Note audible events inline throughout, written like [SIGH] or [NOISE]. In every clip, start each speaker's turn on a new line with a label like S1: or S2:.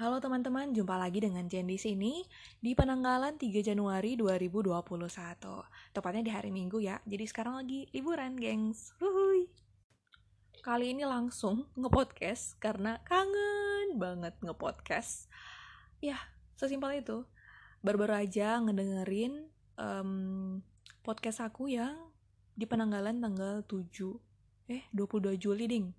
S1: Halo teman-teman, jumpa lagi dengan Jen di sini di penanggalan 3 Januari 2021. Tepatnya di hari Minggu ya. Jadi sekarang lagi liburan, gengs. Huhuy. Kali ini langsung ngepodcast karena kangen banget ngepodcast. Ya, sesimpel itu. Baru-baru aja ngedengerin um, podcast aku yang di penanggalan tanggal 7 eh 22 Juli ding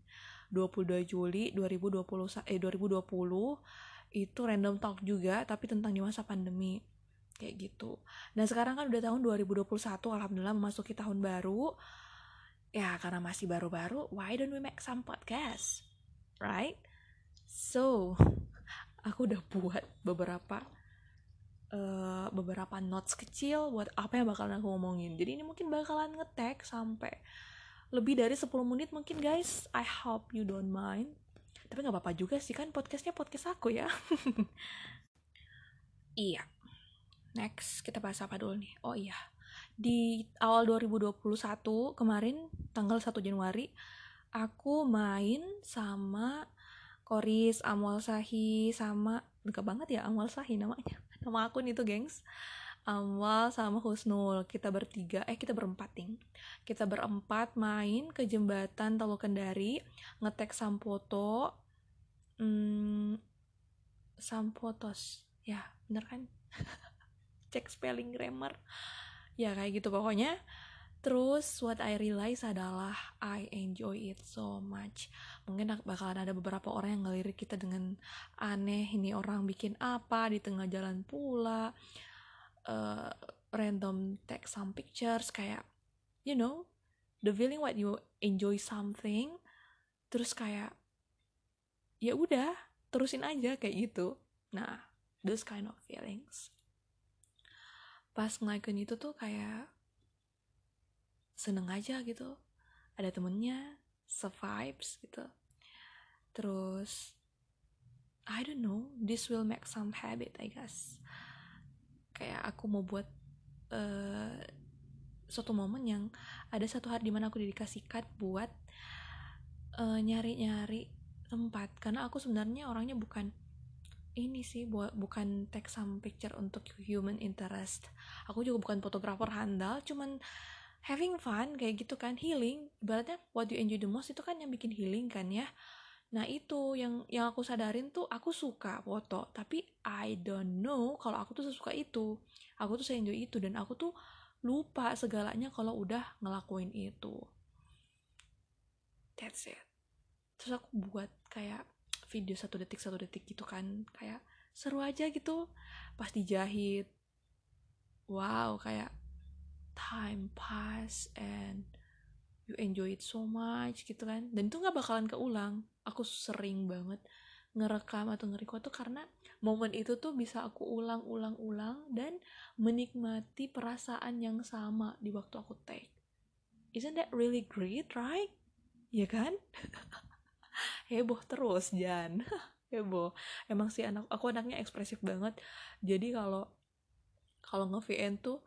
S1: 22 Juli 2020 eh 2020 itu random talk juga tapi tentang di masa pandemi kayak gitu. Nah sekarang kan udah tahun 2021 alhamdulillah memasuki tahun baru. Ya karena masih baru-baru, why don't we make some podcast? Right? So, [LAUGHS] aku udah buat beberapa uh, beberapa notes kecil buat apa yang bakalan aku ngomongin. Jadi ini mungkin bakalan ngetek sampai lebih dari 10 menit mungkin guys I hope you don't mind tapi nggak apa-apa juga sih kan podcastnya podcast aku ya. [LAUGHS] Iya. Next kita bahas apa dulu nih? Oh iya. Di awal 2021 kemarin tanggal 1 Januari aku main sama Koris, Amwal Sahi, sama enggak banget ya Amwal Sahi namanya. Nama akun itu gengs Amal sama Husnul. Kita bertiga eh kita berempat nih kita berempat main ke jembatan Tolo Kendari ngetek Sampoto hmm, Sampotos. Ya bener kan? [LAUGHS] Cek spelling grammar. Ya kayak gitu pokoknya. Terus what I realize adalah I enjoy it so much. Mungkin bakalan ada beberapa orang yang ngelirik kita dengan aneh. Ini orang bikin apa di tengah jalan pula uh, random take some pictures kayak you know the feeling what you enjoy something terus kayak ya udah terusin aja kayak gitu. Nah those kind of feelings. Pas ngelakuin itu tuh kayak seneng aja gitu. Ada temennya se-vibes gitu. Terus I don't know this will make some habit I guess kayak aku mau buat uh, suatu momen yang ada satu hari di mana aku dikasihkan buat uh, nyari-nyari tempat. Karena aku sebenarnya orangnya bukan ini sih buat bukan take some picture untuk human interest. Aku juga bukan fotografer handal cuman having fun kayak gitu kan healing. Ibaratnya what you enjoy the most itu kan yang bikin healing kan ya Nah itu yang yang aku sadarin tuh aku suka foto, tapi I don't know kalau aku tuh sesuka itu. Aku tuh enjoy itu dan aku tuh lupa segalanya kalau udah ngelakuin itu. That's it. Terus aku buat kayak video satu detik satu detik gitu kan, kayak seru aja gitu. Pas dijahit, wow kayak time pass and you enjoy it so much gitu kan dan itu nggak bakalan keulang aku sering banget ngerekam atau ngerecord tuh karena momen itu tuh bisa aku ulang-ulang-ulang dan menikmati perasaan yang sama di waktu aku take. Isn't that really great right? Ya kan? [LAUGHS] Heboh terus Jan. [LAUGHS] Heboh. Emang sih anak aku anaknya ekspresif banget. Jadi kalau kalau nge-VN tuh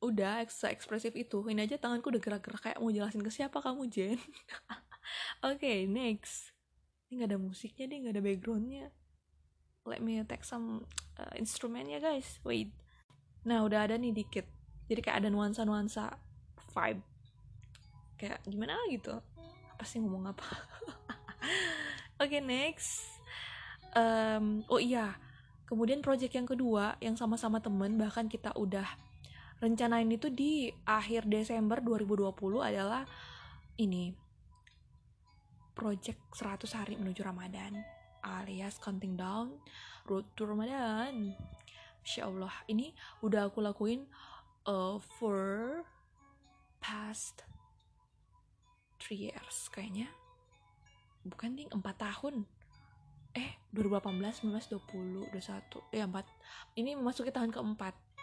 S1: udah ekspresif itu. Ini aja tanganku udah gerak-gerak kayak mau jelasin ke siapa kamu Jen [LAUGHS] oke okay, next. Ini gak ada musiknya deh gak ada backgroundnya. Let me take some uh, instrument ya guys. Wait. Nah udah ada nih dikit. Jadi kayak ada nuansa-nuansa vibe. Kayak gimana gitu? Apa sih ngomong apa? [LAUGHS] Oke okay, next. Um, oh iya. Kemudian project yang kedua yang sama-sama temen bahkan kita udah rencanain itu di akhir Desember 2020 adalah ini project 100 hari menuju Ramadan alias counting down road to Ramadan. Insya Allah ini udah aku lakuin uh, for past 3 years kayaknya. Bukan nih 4 tahun. Eh 2018 19 20 21 ya 4 ini memasuki tahun keempat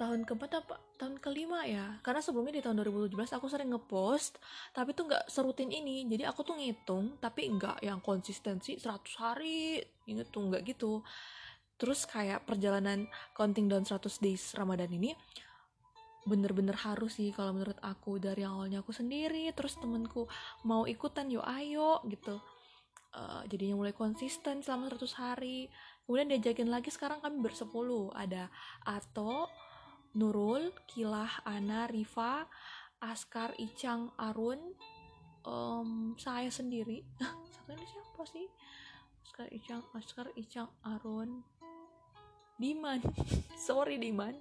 S1: tahun keempat apa tahun kelima ya. Karena sebelumnya di tahun 2017 aku sering ngepost tapi tuh nggak serutin ini. Jadi aku tuh ngitung tapi nggak yang konsistensi 100 hari. Inget tuh nggak gitu. Terus kayak perjalanan counting down 100 days Ramadan ini bener-bener harus sih kalau menurut aku. Dari awalnya aku sendiri terus temenku mau ikutan yuk ayo gitu. Uh, jadinya mulai konsisten selama 100 hari. Kemudian diajakin lagi sekarang kami bersepuluh. Ada Ato Nurul Kilah Ana Riva Askar Icang Arun. Um, saya sendiri. [LAUGHS] Satu ini siapa sih? Askar Icang Askar Icang Arun. Diman. [LAUGHS] Sorry Diman.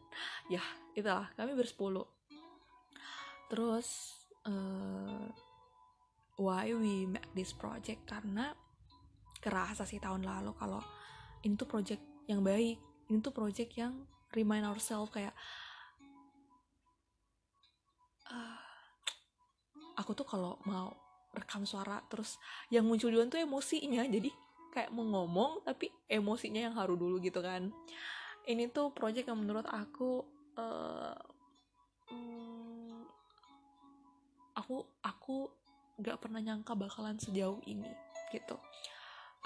S1: Ya itulah. Kami bersepuluh. Terus uh, why we make this project? Karena kerasa sih tahun lalu kalau ini tuh project yang baik. Ini tuh project yang remind ourselves kayak uh, aku tuh kalau mau rekam suara terus yang muncul duluan tuh emosinya. Jadi kayak mau ngomong tapi emosinya yang haru dulu gitu kan. Ini tuh project yang menurut aku uh, aku aku gak pernah nyangka bakalan sejauh ini gitu.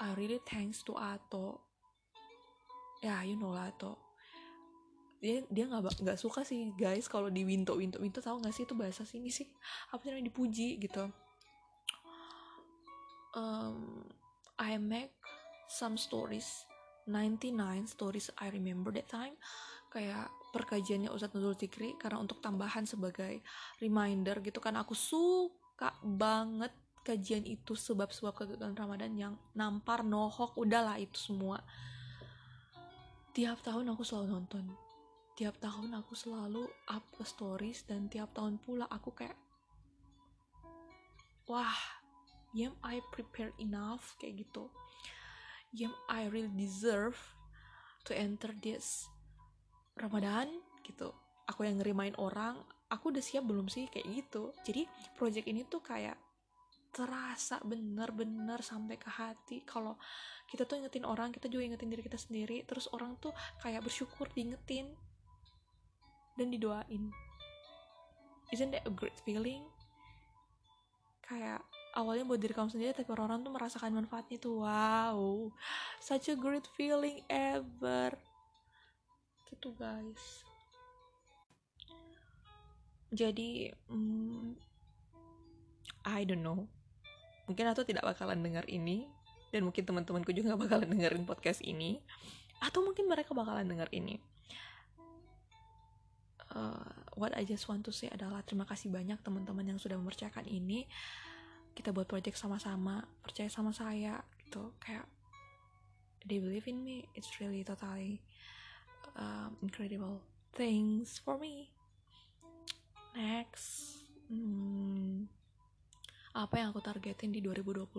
S1: I really thanks to Ato. Ya you know lah Ato dia dia nggak nggak suka sih guys kalau di winto winto winto tahu nggak sih itu bahasa sini sih? Apa namanya? Dipuji gitu. Um, I make some stories 99 stories I remember that time. Kayak perkajiannya Ustadz Nurul Tikri karena untuk tambahan sebagai reminder gitu kan. Aku suka banget kajian itu sebab-sebab kegagalan Ramadan yang nampar nohok udahlah itu semua. Tiap tahun aku selalu nonton tiap tahun aku selalu up ke stories dan tiap tahun pula aku kayak wah am I prepared enough kayak gitu. Am I really deserve to enter this Ramadan gitu. Aku yang ngerimain orang aku udah siap belum sih kayak gitu. Jadi project ini tuh kayak terasa bener-bener sampai ke hati. Kalau kita tuh ingetin orang kita juga ingetin diri kita sendiri terus orang tuh kayak bersyukur diingetin dan didoain. Isn't that a great feeling? Kayak awalnya buat diri kamu sendiri tapi orang-orang tuh merasakan manfaatnya tuh. Wow. Such a great feeling ever. Gitu guys. Jadi hmm, I don't know. Mungkin aku tidak bakalan dengar ini dan mungkin teman-temanku juga bakalan dengerin podcast ini. Atau mungkin mereka bakalan dengar ini uh, what I just want to say adalah terima kasih banyak teman-teman yang sudah mempercayakan ini. Kita buat project sama-sama percaya sama saya gitu. Kayak they believe in me it's really totally um, incredible things for me. Next hmm, apa yang aku targetin di 2021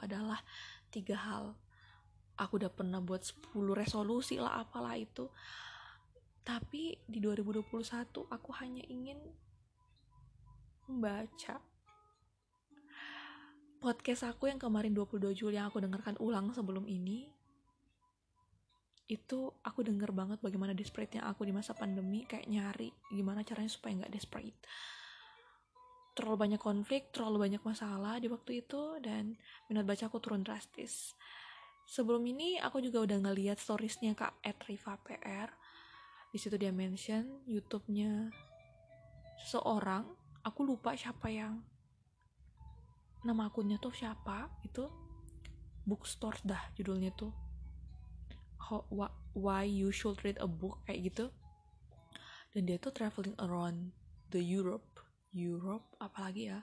S1: adalah tiga hal. Aku udah pernah buat 10 resolusi lah apalah itu tapi di 2021 aku hanya ingin membaca. Podcast aku yang kemarin 22 Juli yang aku dengarkan ulang sebelum ini itu aku denger banget bagaimana desperate-nya aku di masa pandemi kayak nyari gimana caranya supaya nggak desperate. Terlalu banyak konflik terlalu banyak masalah di waktu itu dan minat baca aku turun drastis. Sebelum ini aku juga udah ngeliat storiesnya kak Etriva PR di situ dia mention YouTube-nya seseorang aku lupa siapa yang nama akunnya tuh siapa itu bookstore dah judulnya tuh. How, why you should read a book kayak gitu. Dan dia tuh traveling around the Europe. Europe apalagi ya.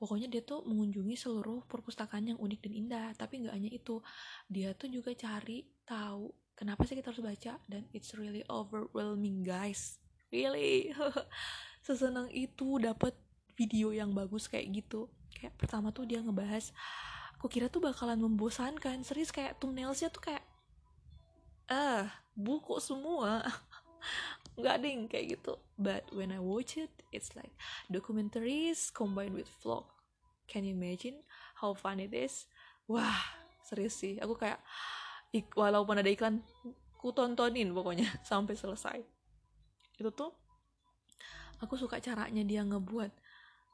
S1: Pokoknya dia tuh mengunjungi seluruh perpustakaan yang unik dan indah tapi nggak hanya itu. Dia tuh juga cari tahu kenapa sih kita harus baca? Dan it's really overwhelming guys. Really? [LAUGHS] Sesenang itu dapat video yang bagus kayak gitu. Kayak pertama tuh dia ngebahas aku kira tuh bakalan membosankan. Serius kayak thumbnailsnya tuh kayak ah buku semua. [LAUGHS] Nggak ding kayak gitu. But when I watch it it's like documentaries combined with vlog. Can you imagine how fun it is? Wah serius sih. Aku kayak walaupun ada iklan ku tontonin pokoknya [LAUGHS] sampai selesai. Itu tuh aku suka caranya dia ngebuat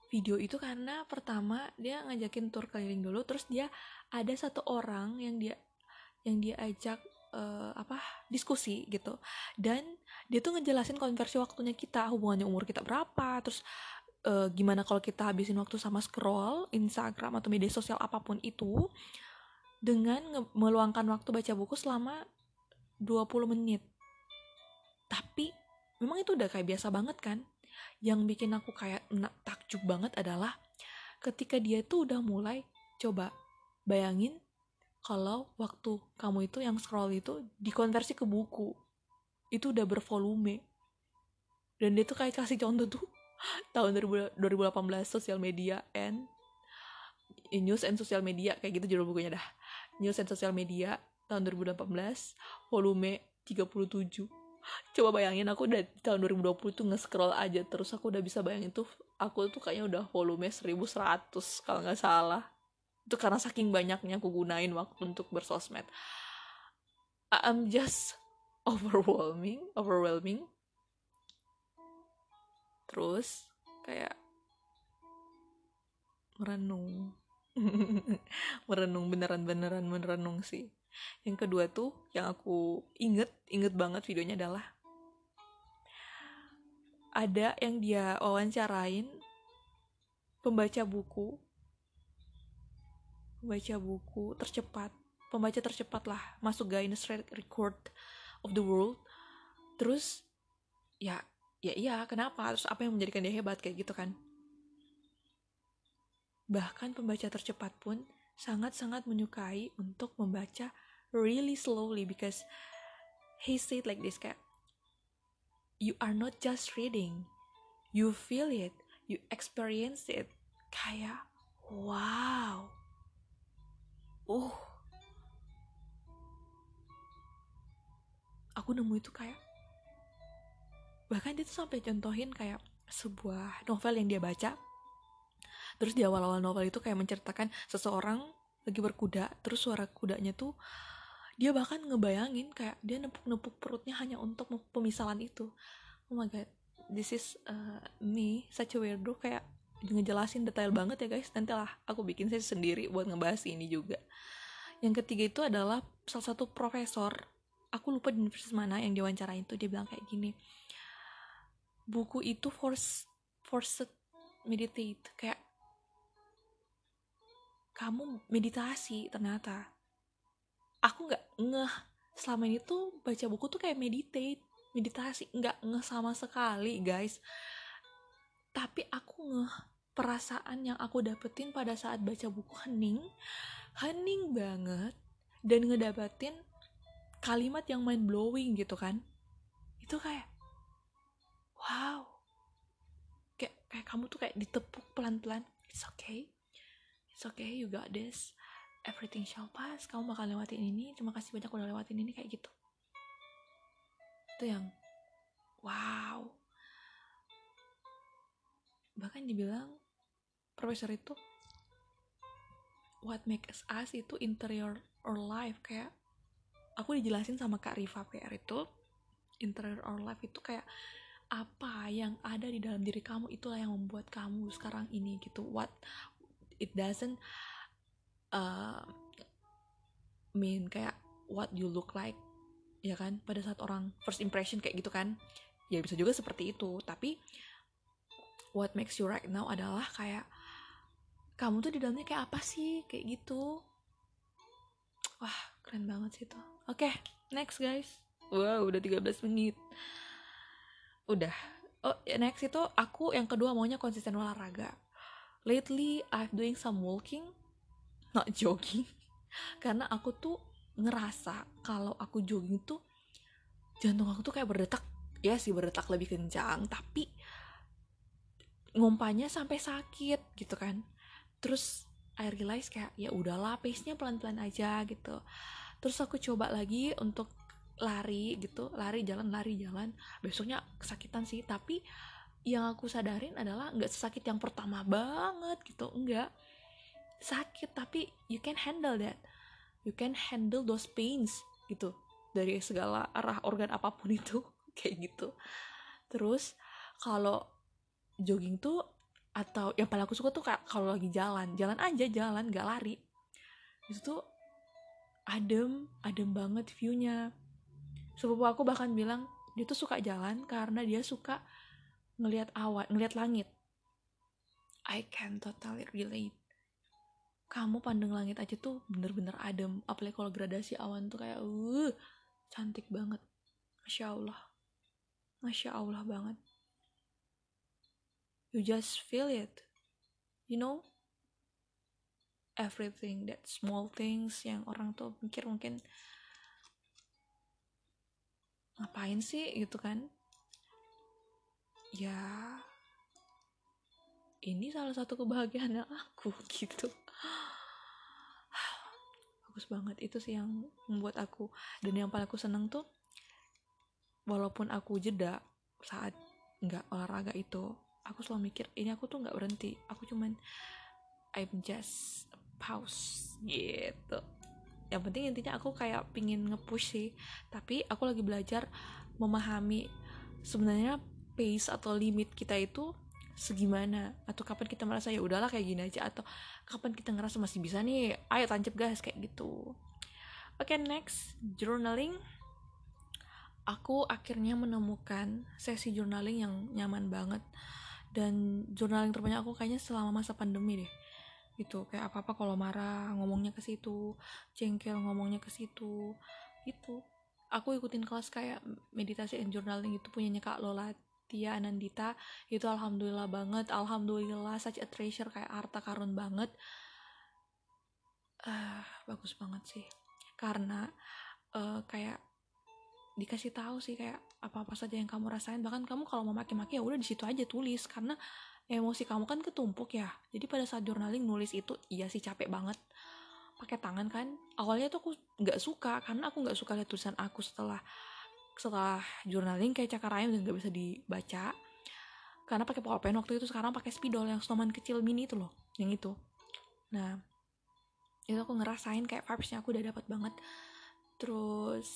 S1: video itu karena pertama dia ngajakin tour keliling dulu terus dia ada satu orang yang dia yang dia ajak uh, apa diskusi gitu. Dan dia tuh ngejelasin konversi waktunya kita hubungannya umur kita berapa terus uh, gimana kalau kita habisin waktu sama scroll Instagram atau media sosial apa pun itu dengan meluangkan waktu baca buku selama 20 menit. Tapi memang itu udah kayak biasa banget kan? Yang bikin aku kayak takjub banget adalah ketika dia tuh udah mulai coba bayangin kalau waktu kamu itu yang scroll itu dikonversi ke buku. Itu udah bervolume. Dan dia tuh kayak kasih contoh tuh [LAUGHS] tahun 2018 sosial media and news and social media kayak gitu judul bukunya dah news and social media tahun 2018 volume 37 coba bayangin aku udah tahun 2020 tuh nge-scroll aja terus aku udah bisa bayangin tuh aku tuh kayaknya udah volume 1100 kalau nggak salah. Itu karena saking banyaknya aku gunain waktu untuk bersosmed. I'm just [LAUGHS] overwhelming overwhelming. Terus kayak merenung [LAUGHS] merenung beneran beneran merenung sih. Yang kedua tuh yang aku inget inget banget videonya adalah ada yang dia wawancarain pembaca buku. Pembaca buku tercepat pembaca tercepat lah masuk Guinness Record of the World. Terus ya ya iya kenapa? Terus apa yang menjadikan dia hebat kayak gitu kan bahkan pembaca tercepat pun sangat-sangat menyukai untuk membaca really slowly because he said like this kayak you are not just reading you feel it you experience it. Kayak wow. Uh. Aku nemu itu kayak bahkan dia tuh sampai contohin kayak sebuah novel yang dia baca terus di awal-awal novel itu kayak menceritakan seseorang lagi berkuda terus suara kudanya tuh dia bahkan ngebayangin kayak dia nepuk-nepuk perutnya hanya untuk pemisalan itu. Oh my god this is uh, me such a weirdo kayak ngejelasin detail banget ya guys. Nanti lah aku bikin saya sendiri buat ngebahas ini juga. Yang ketiga itu adalah salah satu profesor aku lupa di universitas mana yang diwawancara itu dia bilang kayak gini buku itu force forced meditate. Kayak kamu meditasi ternyata. Aku nggak ngeh. Selama ini tuh baca buku tuh kayak meditate meditasi. Nggak ngeh sama sekali guys. Tapi aku ngeh. Perasaan yang aku dapetin pada saat baca buku hening hening banget. Dan ngedapetin kalimat yang mind blowing gitu kan. Itu kayak wow. Kayak kayak kamu tuh kayak ditepuk pelan pelan it's okay it's okay you got this. Everything shall pass. Kamu bakal lewatin ini. Terima kasih banyak udah lewatin ini kayak gitu. Itu yang wow. Bahkan dibilang profesor itu what makes us itu interior or life. Kayak aku dijelasin sama kak Riva PR itu interior or life itu kayak apa yang ada di dalam diri kamu itulah yang membuat kamu sekarang ini gitu. What it doesn't uh, mean kayak what you look like ya kan? Pada saat orang first impression kayak gitu kan ya bisa juga seperti itu. Tapi what makes you right now adalah kayak kamu tuh di dalamnya kayak apa sih? Kayak gitu. Wah keren banget sih itu. Oke okay, next guys. Wow udah 13 menit. Udah. Oh next itu aku yang kedua maunya konsisten olahraga lately I've doing some walking not jogging [LAUGHS] karena aku tuh ngerasa kalau aku jogging tuh jantung aku tuh kayak berdetak. Ya sih berdetak lebih kencang tapi ngumpanya sampai sakit gitu kan. Terus I realize kayak ya udahlah pace-nya pelan-pelan aja gitu. Terus aku coba lagi untuk lari gitu lari jalan lari jalan. Besoknya kesakitan sih tapi yang aku sadarin adalah nggak sesakit yang pertama banget gitu enggak sakit tapi you can handle that. You can handle those pains gitu dari segala arah organ apa pun itu [LAUGHS] kayak gitu. Terus kalau jogging tuh atau yang paling aku suka tuh kayak kalau lagi jalan jalan aja jalan gak lari. Itu tuh adem adem banget viewnya. Sepupu aku bahkan bilang dia tuh suka jalan karena dia suka ngelihat awan ngelihat langit. I can totally relate. Kamu pandang langit aja tuh bener-bener adem. Apalagi kalau gradasi awan tuh kayak uh cantik banget. Masya allah. Masya allah banget. You just feel it. You know? Everything that small things yang orang tuh mikir mungkin ngapain sih? gitu kan ya. Ini salah satu kebahagiaan aku [LAUGHS] gitu. Bagus banget. Itu sih yang membuat aku dan yang paling aku seneng tuh walaupun aku jeda saat nggak olahraga itu aku selalu mikir ini aku tuh nggak berhenti. Aku cuman I'm just pause gitu. Yang penting intinya aku kayak pingin nge-push sih. Tapi aku lagi belajar memahami sebenarnya pace atau limit kita itu segimana? Atau kapan kita merasa ya udahlah kayak gini aja atau kapan kita ngerasa masih bisa nih? Ayo tancap gas kayak gitu. Oke okay, next journaling. Aku akhirnya menemukan sesi journaling yang nyaman banget. Dan journaling terbanyak aku kayaknya selama masa pandemi deh. Gitu kayak apa apa kalau marah ngomongnya ke situ jengkel ngomongnya ke situ gitu. Aku ikutin kelas kayak meditasi and journaling itu punyanya kak Lola Tia Anandita itu alhamdulillah banget. Alhamdulillah such a treasure kayak harta karun banget. Uh, bagus banget sih. Karena uh, kayak dikasih tahu sih kayak apa apa saja yang kamu rasain. Bahkan kamu kalau mau maki-maki ya udah di situ aja tulis. Karena emosi kamu kan ketumpuk ya. Jadi pada saat journaling nulis itu iya sih capek banget. Pakai tangan kan. Awalnya tuh aku nggak suka. Karena aku nggak suka lihat tulisan aku setelah setelah journaling kayak cakar ayam dan nggak bisa dibaca. Karena pakai pulpen waktu itu sekarang pakai spidol yang snowman kecil mini itu loh yang itu. Nah itu aku ngerasain kayak vibesnya aku udah dapat banget. Terus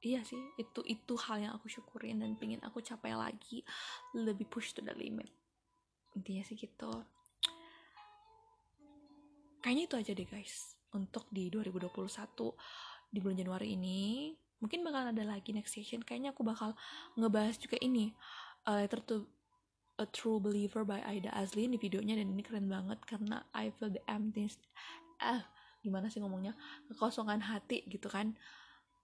S1: iya sih itu itu hal yang aku syukurin dan pingin aku capai lagi. Lebih push to the limit. Intinya sih gitu. Kayaknya itu aja deh guys untuk di 2021 di bulan Januari ini mungkin bakal ada lagi next session kayaknya aku bakal ngebahas juga ini. Uh, letter to a true believer by Aida Azli di videonya dan ini keren banget karena I feel the emptiness ah gimana sih ngomongnya kekosongan hati gitu kan.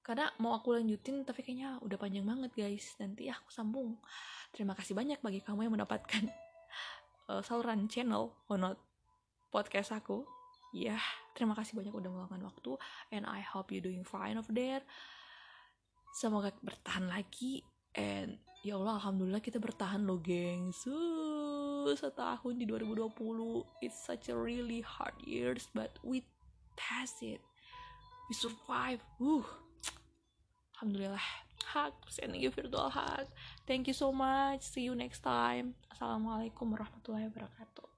S1: Karena mau aku lanjutin tapi kayaknya udah panjang banget guys. Nanti ya aku sambung. Terima kasih banyak bagi kamu yang mendapatkan uh, [LAUGHS] saluran channel not podcast aku. Ya yeah, terima kasih banyak udah meluangkan waktu and I hope you doing fine over there semoga bertahan lagi and ya Allah alhamdulillah kita bertahan loh gengs. Uh, setahun di 2020 it's such a really hard years but we pass it. We survive uh Alhamdulillah. Hug sending you virtual hug. Thank you so much. See you next time. Assalamualaikum warahmatullahi wabarakatuh